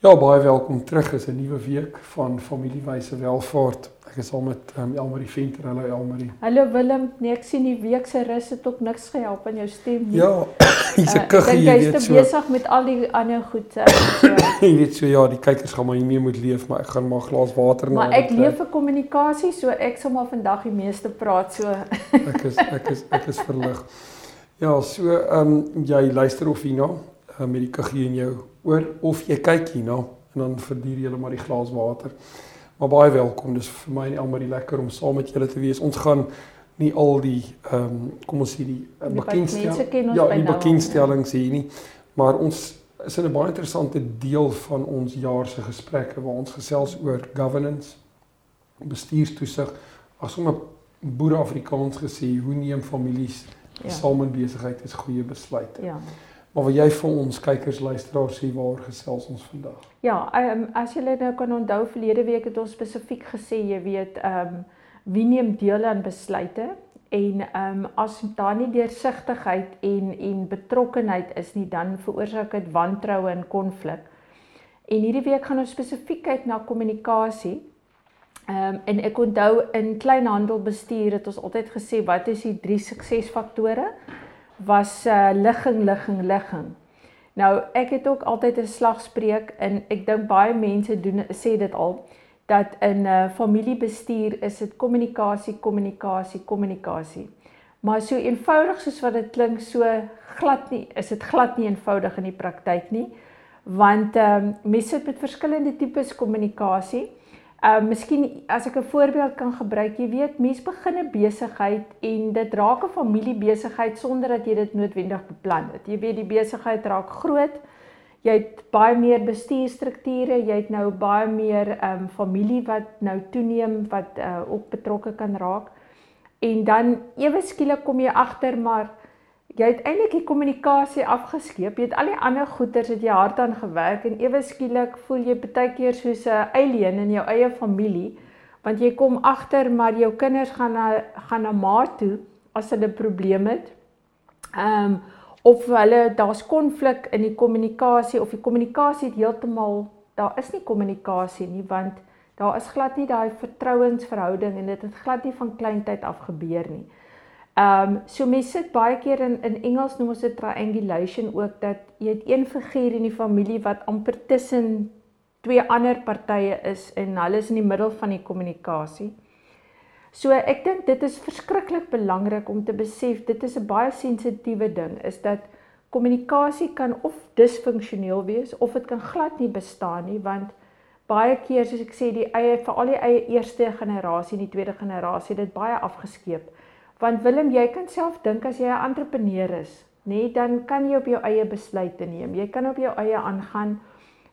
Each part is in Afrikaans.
Ja, baie welkom terug. Is 'n nuwe week van familiewyse welvaart. Ek is al met um, Elmarie Venter. Hallo Elmarie. Hallo Willem. Nee, ek sien die week se rus het ook niks gehelp aan jou stem nie. Ja, hier's 'n Uh, kuggie, ek jy dink jy's so. te besig met al die ander goed. uh, So. Jy weet so ja, die kykers gaan maar hiermee moet leef, maar ek gaan maar glas water maar na ek dit leef vir kommunikasie, so ek sal maar vandag die meeste praat so. Ek is ek is ek is verlig. Ja, so ehm um, jy luister of hierna uh, met die kuggie in jou oor of jy kyk hierna en dan verduur jy maar die glas water. Maar baie welkom. Dis vir my en Elmarie lekker om saam met julle te wees. Ons gaan nie al die ehm um, kom ons sê die uh, Die bekendstel mense ken ons ja, die bekendstellings hier nie. Maar ons is in 'n baie interessante deel van ons jaar se gesprekke waar ons gesels oor governance, bestuurstoesig, asof 'n boere Afrikaans gesê, hoe neem families. Ja. saam in besigheid is goeie besluite. Ja. Maar wat jy vir ons kykers luisteraars sê waar gesels ons vandag? Ja, um, as julle nou kan onthou verlede week het ons spesifiek gesê, jy weet, ehm um, wie neem deel aan besluite en ehm um, as daar nie deursigtigheid en en betrokkenheid is nie, dan veroorsaak dit wantroue en konflik. En hierdie week gaan ons spesifiek kyk na kommunikasie. Ehm um, en ek onthou in kleinhandelbestuur het ons altyd gesê wat is die drie suksesfaktore? Was uh ligging, ligging, ligging. Nou, ek het ook altyd 'n slagspreuk en ek dink baie mense doen sê dit al dat in 'n uh, familiebestuur is dit kommunikasie, kommunikasie, kommunikasie. Maar so eenvoudig soos wat dit klink, so glad nie, is dit glad nie eenvoudig in die praktyk nie. Want ehm um, mense sit met verskillende tipes kommunikasie. Ehm uh, miskien as ek 'n voorbeeld kan gebruik, jy weet, mense begin 'n besigheid en dit raak 'n familiebesigheid sonder dat jy dit noodwendig beplan het. Jy weet die besigheid raak groot. Jy het baie meer bestuurstrukture, jy het nou baie meer ehm um, familie wat nou toeneem wat uh, ook betrokke kan raak. En dan ewe skielik kom jy agter maar jy het eintlik die kommunikasie afgeskeep. Jy het al die ander goeters het jy hard aan gewerk en ewe skielik voel jy baie keer soos 'n alien in jou eie familie want jy kom agter maar jou kinders gaan na gaan na ma toe as hulle 'n probleem het. Ehm um, of hulle daar's konflik in die kommunikasie of die kommunikasie het heeltemal daar is nie kommunikasie nie want daar is glad nie daai vertrouensverhouding en dit het glad nie van kleintyd af gebeur nie. Ehm um, so mense sit baie keer in in Engels noem ons dit triangulation ook dat jy het een figuur in die familie wat amper tussen twee ander partye is en hulle is in die middel van die kommunikasie. So ek dink dit is verskriklik belangrik om te besef dit is 'n baie sensitiewe ding is dat kommunikasie kan of disfunksioneel wees of dit kan glad nie bestaan nie want baie keer soos ek sê die eie veral die eie eerste generasie en die tweede generasie dit baie afgeskeep. Want Willem, jy kan self dink as jy 'n entrepreneur is, nê, nee, dan kan jy op jou eie besluite neem. Jy kan op jou eie aangaan.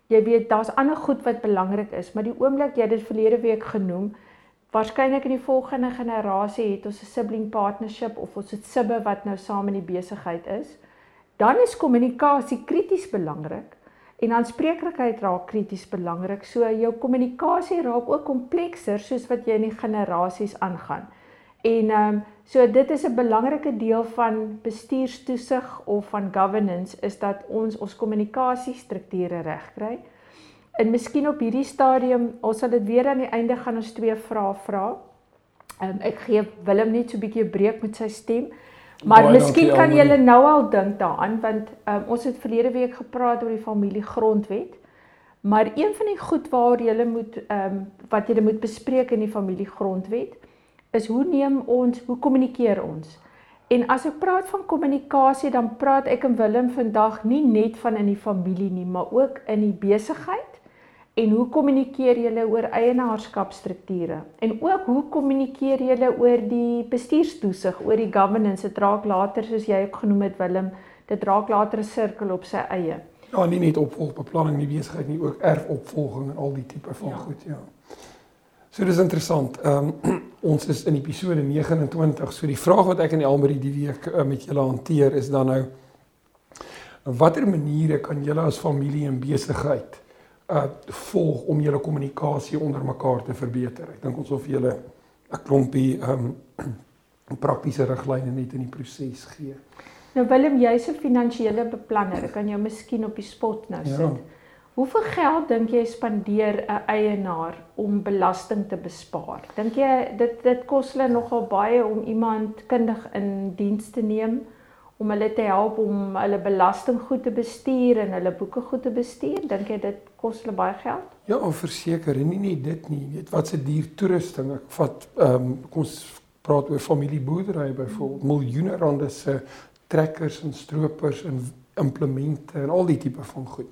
Jy weet daar's ander goed wat belangrik is, maar die oomblik jy dit verlede week genoem, waarskynlik in die volgende generasie het ons 'n sibling partnership of ons het sibbe wat nou saam in die besigheid is, dan is kommunikasie krities belangrik en aanspreeklikheid raak krities belangrik. So jou kommunikasie raak ook komplekser soos wat jy in die generasies aangaan. En ehm um, so dit is 'n belangrike deel van bestuurstoesig of van governance is dat ons ons kommunikasiestrukture regkry. En miskien op hierdie stadium, ons sal dit weer aan die einde gaan ons twee vrae vra. Ehm um, ek gee Willem net so 'n bietjie 'n breek met sy stem. Maar Baie miskien kan julle nou al dink daaraan want um, ons het verlede week gepraat oor die familiegrondwet. Maar een van die goed waar jy moet ehm um, wat jy moet bespreek in die familiegrondwet is hoe neem ons, hoe kommunikeer ons? En as ek praat van kommunikasie, dan praat ek en Willem vandag nie net van in die familie nie, maar ook in die besigheid. En hoe kommunikeer julle oor eienaarskapstrukture? En ook hoe kommunikeer julle oor die bestuurstoesig, oor die governance? Dit raak later soos jy ook genoem het Willem, dit raak later 'n sirkel op sy eie. Ja, nie net opvolgbeplanning nie besigheid nie, ook erfopvolging en al die tipe van Ja. goed, ja. So dis interessant. Ehm ons is in episode 29. So die vraag wat ek en Elmarie die week uh, met julle hanteer is dan nou watter maniere kan julle as familie en besigheid uh volg om julle kommunikasie onder mekaar te verbeter? Ek dink ons hoef julle 'n klompie ehm praktiese riglyne net in die proses gee. Nou Willem, jy's 'n finansiële beplanner. Ek kan jou miskien op die spot nou Ja. Hoeveel geld dink jy spandeer 'n eienaar om belasting te bespaar? Dink jy dit dit kos hulle nogal baie om iemand kundig in diens te neem om hulle te help om hulle belasting goed te bestuur en hulle boeke goed te bestuur? Dink jy dit kos hulle baie geld? Ja, verseker, nie net dit nie. Jy weet wat se duur toerusting. Ek vat ehm um, kom ons praat oor familieboerdery byvoorbeeld, miljoene rande se trekkers en stroopers en implemente en al die tipe van goed.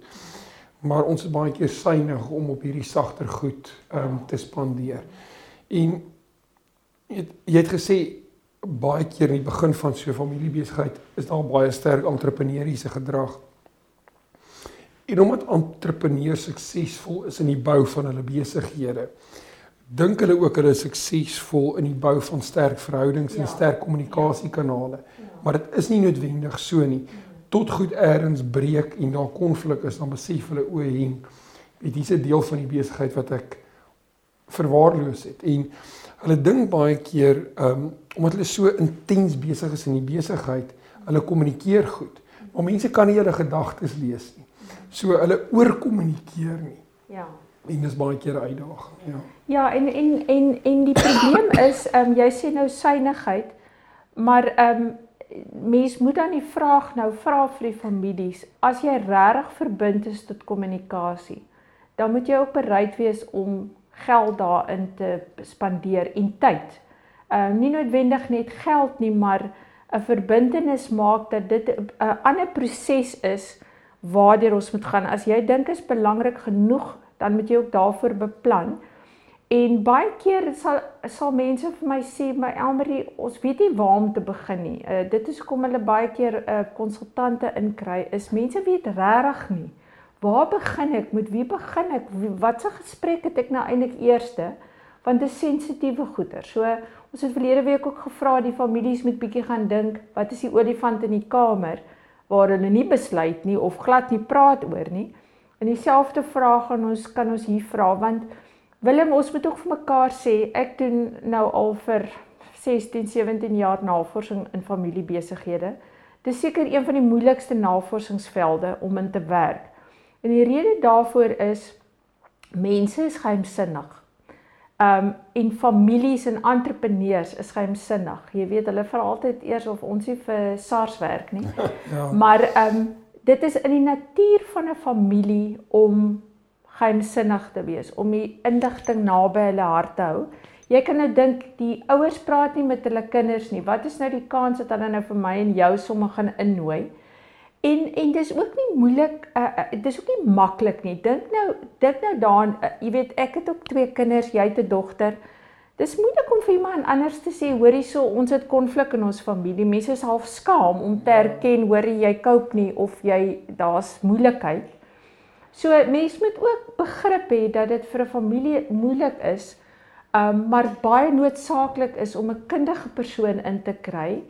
Maar ons is baie keer suinig om op hierdie sagter goed um, te spandeer. En jy het, jy het gesê baie keer in die begin van so 'n familiebesigheid is daar baie sterk entrepreneuriese gedrag. En omdat entrepreneurs suksesvol is in die bou van hulle besighede, dink hulle ook hulle is suksesvol in die bou van sterk verhoudings Ja. en sterk kommunikasiekanale. Maar dit is nie noodwendig so nie. Tot goed eers breek en daar konflik is, dan besef hulle o, heng, weet hier's 'n deel van die besigheid wat ek verwaarloos het. En hulle dink baie keer um, omdat hulle so intens besig is in die besigheid, hulle kommunikeer goed. Maar mense kan nie hulle gedagtes lees nie. So hulle oorkommunikeer nie. Ja. En dis baie keer 'n uitdaging, ja. Ja, en en en en die probleem is, ehm um, jy sê nou suiwigheid, maar ehm um, mens moet dan die vraag nou vra vir die families, as jy regtig verbind is tot kommunikasie, dan moet jy ook bereid wees om geld daarin te spandeer en tyd. Ehm uh, nie noodwendig net geld nie, maar 'n verbintenis maak dat dit 'n ander proses is waardeur ons moet gaan. As jy dink is belangrik genoeg, dan moet jy ook daarvoor beplan. En baie keer sal sal mense vir my sê, "My Elmarie, ons weet nie waar om te begin nie." Uh dit is hoekom hulle baie keer 'n uh, konsultante inkry. Is mense weet regtig nie waar begin ek? Met wie begin ek? Wie, wat se gesprek het ek nou eintlik eerste? Want dit is sensitiewe goeder. So ons het verlede week ook gevra die families moet bietjie gaan dink, wat is die olifant in die kamer waar hulle nie besluit nie of glad nie praat oor nie. En dieselfde vraag gaan ons kan ons hier vra want Willem, ons moet ook vir mekaar sê, ek doen nou al vir 16, 17 jaar navorsing in familiebesighede. Dis seker een van die moeilikste navorsingsvelde om in te werk. En die rede daarvoor is mense is geheimsinnig. Um en families en entrepreneurs is geheimsinnig. Jy weet, hulle vra altyd eers of ons nie vir SARS werk nie. Ja. Maar um, dit is in die natuur van 'n familie om geheimsinnig te wees, om die indigting naby hulle hart te hou. Jy kan nou dink die ouers praat nie met hulle kinders nie. Wat is nou die kans dat hulle nou vir my en jou sommer gaan innooi? En en dis ook nie moeilik, uh, uh, dis ook nie maklik nie. Dink nou, dink nou daaraan, uh, jy weet ek het ook twee kinders, jy het 'n dogter. Dis moeilik om vir iemand anders te sê, hoor hierso, ons het konflik in ons familie. Mense is half skaam om te erken, hoor jy cope nie of jy daar's moeilikheid. So mense moet ook begrip hê dat dit vir 'n familie moeilik is, um, maar baie noodsaaklik is om 'n kundige persoon in te kry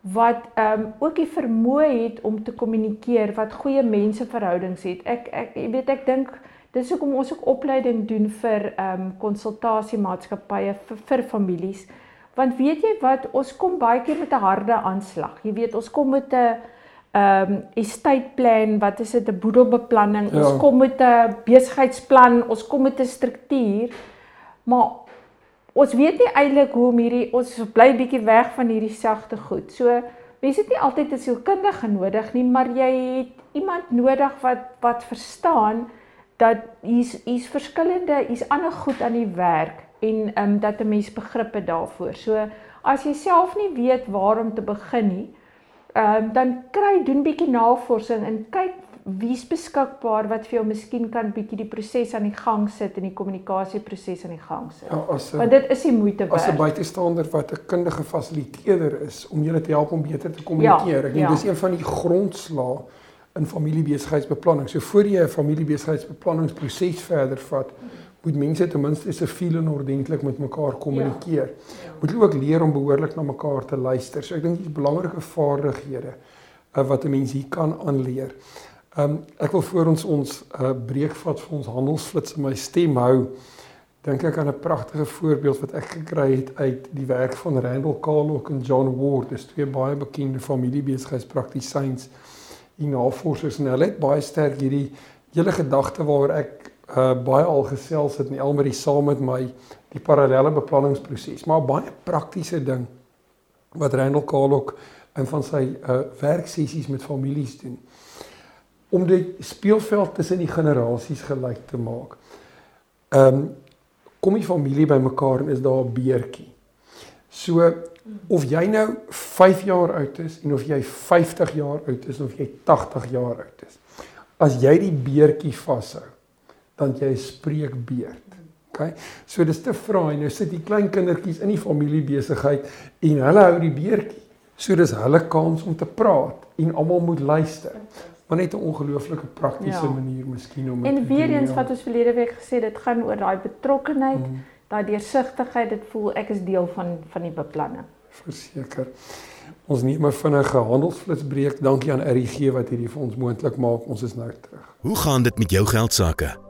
wat ehm um, ook die vermoë het om te kommunikeer, wat goeie menseverhoudings het. Ek ek jy weet ek dink dis hoekom ons ook opleiding doen vir ehm um, konsultasiemaatskappye vir, vir families. Want weet jy wat, ons kom baie keer met 'n harde aanslag. Jy weet, ons kom met 'n ehm um, estate plan, wat is dit 'n boedelbeplanning. Ja. Ons kom met 'n besigheidsplan, ons kom met 'n struktuur. Maar ons weet nie eintlik hoe om hierdie ons bly bietjie weg van hierdie sagte goed. So mense het nie altyd 'n sielkundige nodig nie, maar jy het iemand nodig wat wat verstaan dat hier's hier's verskillende, hier's ander goed aan die werk en ehm um, dat 'n mens begrip het daarvoor. So as jy self nie weet waar om te begin nie, ehm um, dan kry doen bietjie navorsing en kyk wie's beskikbaar wat vir jou miskien kan bietjie die proses aan die gang sit en die kommunikasieproses aan die gang sit. Ja, as 'n Want dit is die moeite as 'n werd. buitestander wat 'n kundige fasiliteerder is om julle te help om beter te kommunikeer. Ek dink ja. dis een van die grondslae in familiebesigheidsbeplanning. So voor jy 'n familiebesigheidsbeplanningsproses verder vat, moet mense ten minste siviel en ordentlik met mekaar kommunikeer. Ja. Ja. Moet ook leer om behoorlik na mekaar te luister. So ek dink dit is belangrike vaardighede uh, wat 'n mens hier kan aanleer. Um ek wil voor ons ons uh, breek vat vir ons handelsflits in my stem hou. Dink ek aan 'n pragtige voorbeeld wat ek gekry het uit die werk van Randall Carlock en John Ward. Dis twee baie bekende familiebesigheidspraktisyns en navorsers en hulle het baie sterk hierdie hele gedagte waaroor ek uh baie al gesels het en Elmarie saam met my die parallelle beplanningsproses, maar baie praktiese ding wat Randall Carlock in van sy uh werksessies met families doen om die speelveld tussen die generasies gelyk te maak. Ehm um, kom die familie bymekaar en is daar 'n beertjie. So of jy nou 5 jaar oud is en of jy 50 jaar oud is of jy 80 jaar oud is. As jy die beertjie vashou, dan jy spreekbeerd. OK. So dis te vra en nou sit die klein kindertjies in die familiebesigheid en hulle hou die beertjie. So dis hulle kans om te praat en almal moet luister. Maar net 'n ongelooflike praktiese ja. manier miskien om En weer eens ja. wat ons verlede week gesê dit gaan oor daai betrokkenheid, hmm. daai deursigtigheid, dit voel ek is deel van van die beplanning. Verseker. Ons neem 'n vinnige handelsflitsbreek. Dankie aan RGG wat hierdie vir ons moontlik maak. Ons is nou terug. Hoe gaan dit met jou geld sake?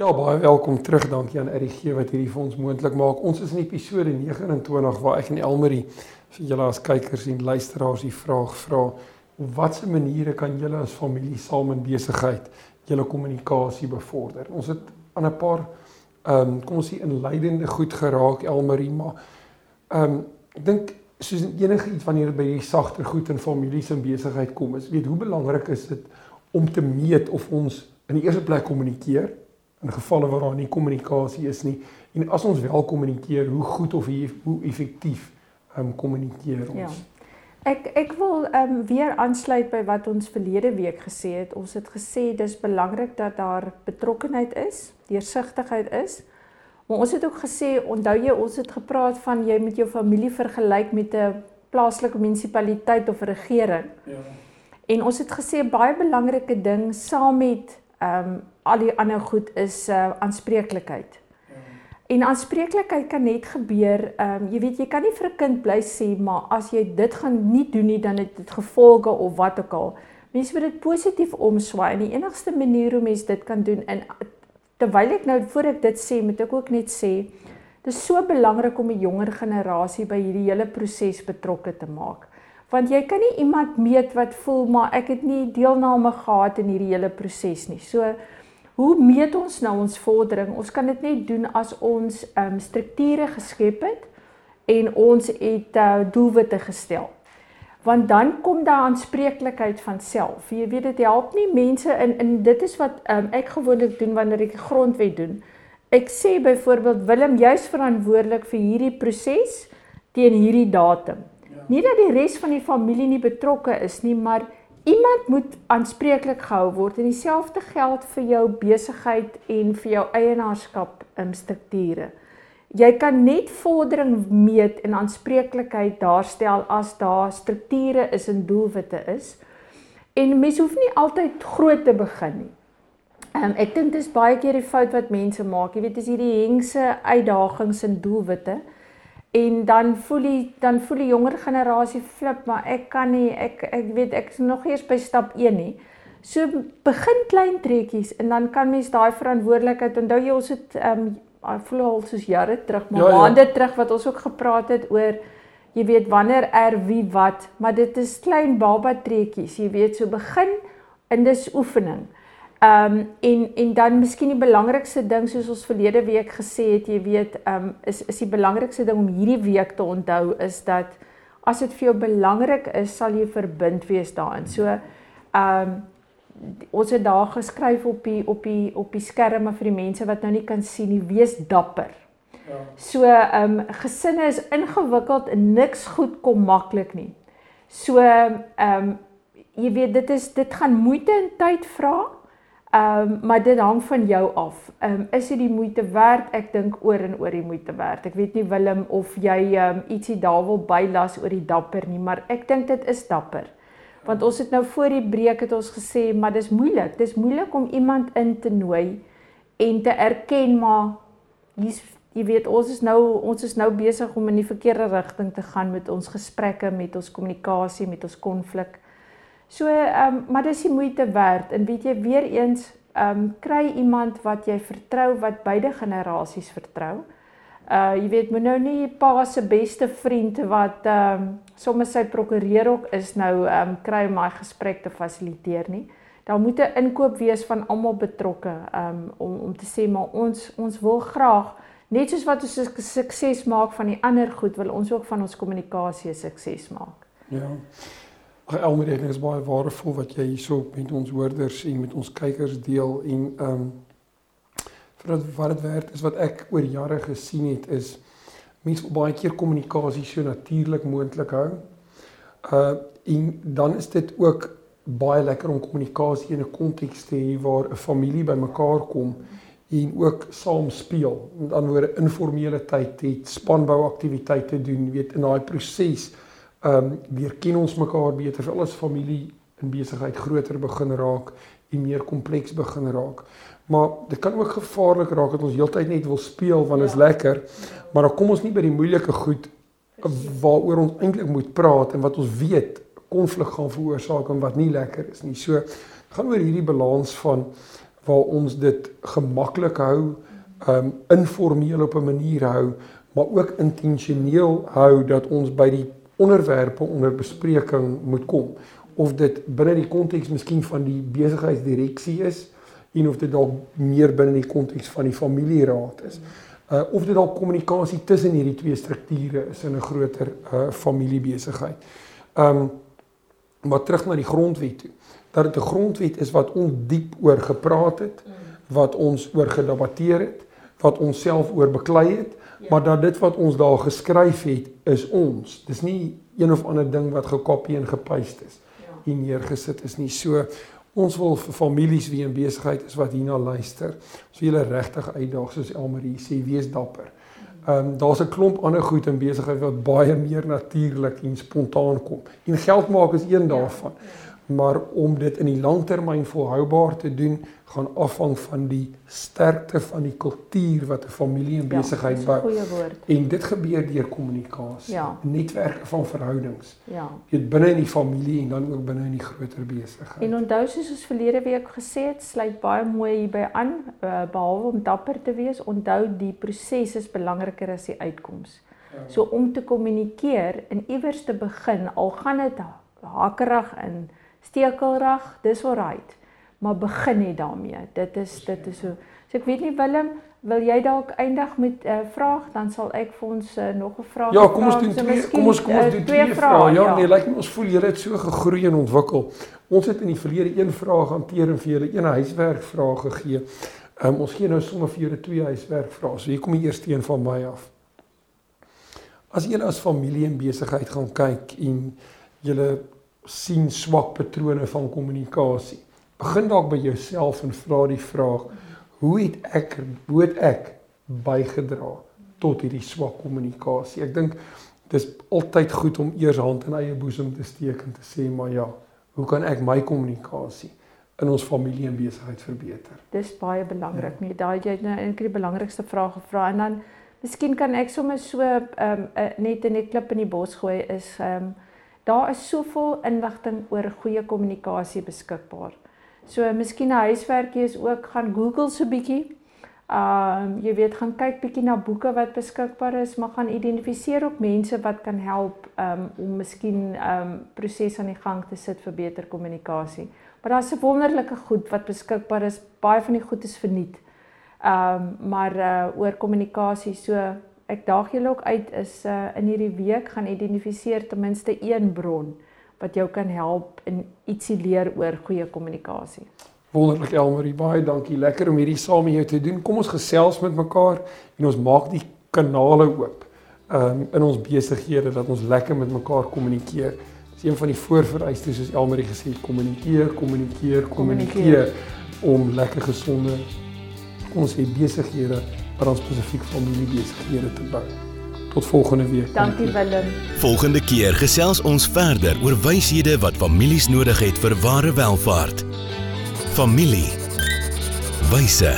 Ja, baie welkom terug. Dankie aan RG wat hierdie vir ons moontlik maak. Ons is in episode 29 waar ek en Elmarie vir julle as kykers en luisteraars die vraag vra: "Op watter maniere kan julle as familie saam in besigheid julle kommunikasie bevorder?" Ons het aan 'n paar ehm um, kom ons sê inleidende goed geraak Elmarie, maar ehm um, ek dink soos enige iets wanneer dit by die sagter goed in families en besigheid kom, is weet hoe belangrik is dit om te meet of ons in die eerste plek kommunikeer in gevalle waar daar nie kommunikasie is nie en as ons wel kommunikeer hoe goed of hoe effektief ehm um, kommunikeer ons. Ja. Ek ek wil ehm um, weer aansluit by wat ons verlede week gesê het. Ons het gesê dis belangrik dat daar betrokkenheid is, deursigtigheid is. Maar ons het ook gesê, onthou jy ons het gepraat van jy met jou familie vergelyk met 'n plaaslike munisipaliteit of regering. Ja. En ons het gesê baie belangrike ding saam met ehm um, al die ander goed is uh aanspreeklikheid. En aanspreeklikheid kan net gebeur, ehm um, jy weet jy kan nie vir 'n kind bly sê maar as jy dit gaan nie doen nie dan het dit gevolge of wat ook al. Mense moet dit positief omswaai en die enigste manier hoe mens dit kan doen en terwyl ek nou voor ek dit sê, moet ek ook net sê dis so belangrik om die jonger generasie by hierdie hele proses betrokke te maak want jy kan nie iemand meet wat voel maar ek het nie deelname gehad in hierdie hele proses nie. So hoe meet ons nou ons vordering? Ons kan dit net doen as ons ehm um, strukture geskep het en ons het uh, doelwitte gestel. Want dan kom daar aanspreeklikheid van self. Jy weet dit help nie mense in in dit is wat um, ek gewoonlik doen wanneer ek grondwet doen. Ek sê byvoorbeeld Willem jy's verantwoordelik vir hierdie proses teen hierdie datum. Nie dat die res van die familie nie betrokke is nie, maar iemand moet aanspreeklik gehou word en dieselfde geld vir jou besigheid en vir jou eienaarskap in strukture. Jy kan net vordering meet en aanspreeklikheid daarstel as daar strukture is en doelwitte is. En mens hoef nie altyd groot te begin nie. Um, ek dink dis baie keer die fout wat mense maak. Jy weet, dis hierdie hengse uitdagings en doelwitte. En dan voel die dan voel die jonger generasie flip, maar ek kan nie ek ek weet ek is nog eers by stap 1 nie. So begin klein trekkies en dan kan mens daai verantwoordelikheid onthou jy ons het ehm um, voel al soos jare terug, maar ja, ja. maande terug wat ons ook gepraat het oor jy weet wanneer er wie wat, maar dit is klein baba trekkies, jy weet so begin en dis oefening. Ehm um, en en dan miskien die belangrikste ding soos ons verlede week gesê het, jy weet, ehm um, is is die belangrikste ding om hierdie week te onthou is dat as dit vir jou belangrik is, sal jy verbind wees daarin. So ehm um, ons het daar geskryf op die op die op die skerme vir die mense wat nou nie kan sien nie, wees dapper. Ja. So ehm um, gesinne is ingewikkeld en niks goed kom maklik nie. So ehm um, jy weet dit is dit gaan moeite en tyd vra. Ehm um, maar dit hang van jou af. Ehm um, is dit die moeite werd? Ek dink oor en oor die moeite werd. Ek weet nie Willem of jy ehm um, ietsie daar wil bylas oor die dapper nie, maar ek dink dit is dapper. Want ons het nou voor die breek het ons gesê, maar dis moeilik. Dis moeilik om iemand in te nooi en te erken maar hier's jy weet ons is nou ons is nou besig om in die verkeerde rigting te gaan met ons gesprekke, met ons kommunikasie, met ons konflik. So ehm um, maar dis die moeite werd en weet jy weer eens ehm um, kry iemand wat jy vertrou wat beide generasies vertrou. Uh jy weet moet nou nie pa se beste vriend wat ehm um, sommer sy prokureur ook is nou ehm um, kry om my gesprek te fasiliteer nie. Daar moet 'n inkoop wees van almal betrokke ehm um, om om te sê maar ons ons wil graag Net soos wat ons sukses maak van die ander goed, wil ons ook van ons kommunikasie sukses maak. Ja. Ag Elmer, ek dink is baie waardevol wat jy hierso met ons hoorders en met ons kykers deel en ehm um, vir wat dit werd is wat ek oor jare gesien het is mense wil baie keer kommunikasie so natuurlik moontlik hou. Uh en dan is dit ook baie lekker om kommunikasie in 'n konteks te hê waar 'n familie bymekaar kom. En ook saam speel. Met ander woorde informele tyd het spanbou aktiwiteite doen, weet in daai proses ehm um, weer ken ons mekaar beter vir alles familie in besigheid groter begin raak en meer kompleks begin raak. Maar dit kan ook gevaarlik raak dat ons heeltyd net wil speel want dit ja. is lekker, maar dan kom ons nie by die moeilike goed waaroor ons eintlik moet praat en wat ons weet konflik gaan veroorsaak en wat nie lekker is nie. So gaan oor hierdie balans van waar ons dit gemaklik hou, um informeel op 'n manier hou, maar ook intentioneel hou dat ons by die onderwerpe onder bespreking moet kom of dit binne die konteks miskien van die besigheidsdireksie is en of dit dalk meer binne die konteks van die familieraad is. Uh of dit dalk kommunikasie tussen hierdie twee strukture is in 'n groter uh familiebesigheid. Um maar terug na die grondwet toe dat dit 'n grondwet is wat ons diep oor gepraat het, wat ons oor gedebatteer het, wat ons self oor beklei het, ja. maar dat dit wat ons daar geskryf het is ons. Dis nie een of ander ding wat gekopie en gepaste is ja. en neergesit is nie. So ons wil vir families wie in besigheid is wat hierna luister, so julle regtig uitdaag soos Elmarie sê, wees dapper. Ehm um, daar's 'n klomp ander goed in besigheid wat baie meer natuurlik en spontaan kom. En geld maak is een ja. daarvan. Ja. Maar om dit in die langtermyn volhoubaar te doen gaan afhang van die sterkte van die kultuur wat 'n familie en ja, besigheid ja, bou. En dit gebeur deur kommunikasie, ja. netwerke van verhoudings. Ja. Dit binne in die familie en dan ook binne in die groter besigheid. En onthou soos ons verlede week gesê het, sluit baie mooi hierby aan, uh, behalwe om dapper te wees, onthou die proses is belangriker as die uitkoms. Ja. So om te kommunikeer en iewers te begin, al gaan dit hakerig in stekelrag, dis alright. Maar begin net daarmee. Dit is dit is so. So ek weet nie Willem, wil jy dalk eindig met 'n uh, vraag, dan sal ek vir ons uh, nog 'n vraag Ja, kom ons doen so twee, kom ons kom ons uh, doen twee, twee vrae. Ja, ja, nee, lyk like, ons voel julle het so gegroei en ontwikkel. Ons het in die verlede een vraag hanteer en vir julle een huiswerk vraag gegee. Um, ons gee nou sommer vir julle twee huiswerk vrae. So hier kom die eerste een van my af. As julle as familie en besigheid gaan kyk en julle sien swak patrone van kommunikasie. Begin dalk by jouself en vra die vraag: Hoe het ek hoe het ek bygedra tot hierdie swak kommunikasie? Ek dink dis altyd goed om eers hand in eie boesem te steek en te sê, maar ja, hoe kan ek my kommunikasie in ons familie en besigheid verbeter? Dis baie belangrik. Ja. Nee, daai jy nou eintlik die belangrikste vraag gevra en dan miskien kan ek sommer so ehm um, net in 'n klip in die bos gooi is ehm um, daar is soveel inligting oor goeie kommunikasie beskikbaar. So miskien 'n huiswerkie is ook gaan Google so bietjie. Um jy weet gaan kyk bietjie na boeke wat beskikbaar is, maar gaan identifiseer ook mense wat kan help um om miskien um proses aan die gang te sit vir beter kommunikasie. Maar daar's 'n wonderlike goed wat beskikbaar is. Baie van die goed is verniet. Um maar uh oor kommunikasie so ek daag julle ook uit is uh, in hierdie week gaan identifiseer ten minste een bron wat jou kan help in ietsie leer oor goeie kommunikasie. Wonderlik Elmarie, baie dankie. Lekker om hierdie saam met jou te doen. Kom ons gesels met mekaar en ons maak die kanale oop. Um in ons besighede dat ons lekker met mekaar kommunikeer. Dis een van die voorvereistes soos Elmarie gesê het, kommunikeer, kommunikeer, kommunikeer om lekker gesonde kom ons sê besighede, maar dan spesifiek familiebesighede te bou. Tot volgende week. Dankie Willem. Volgende keer gesels ons verder oor wyshede wat families nodig het vir ware welfaart. Familie. Wyse.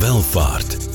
Welfaart.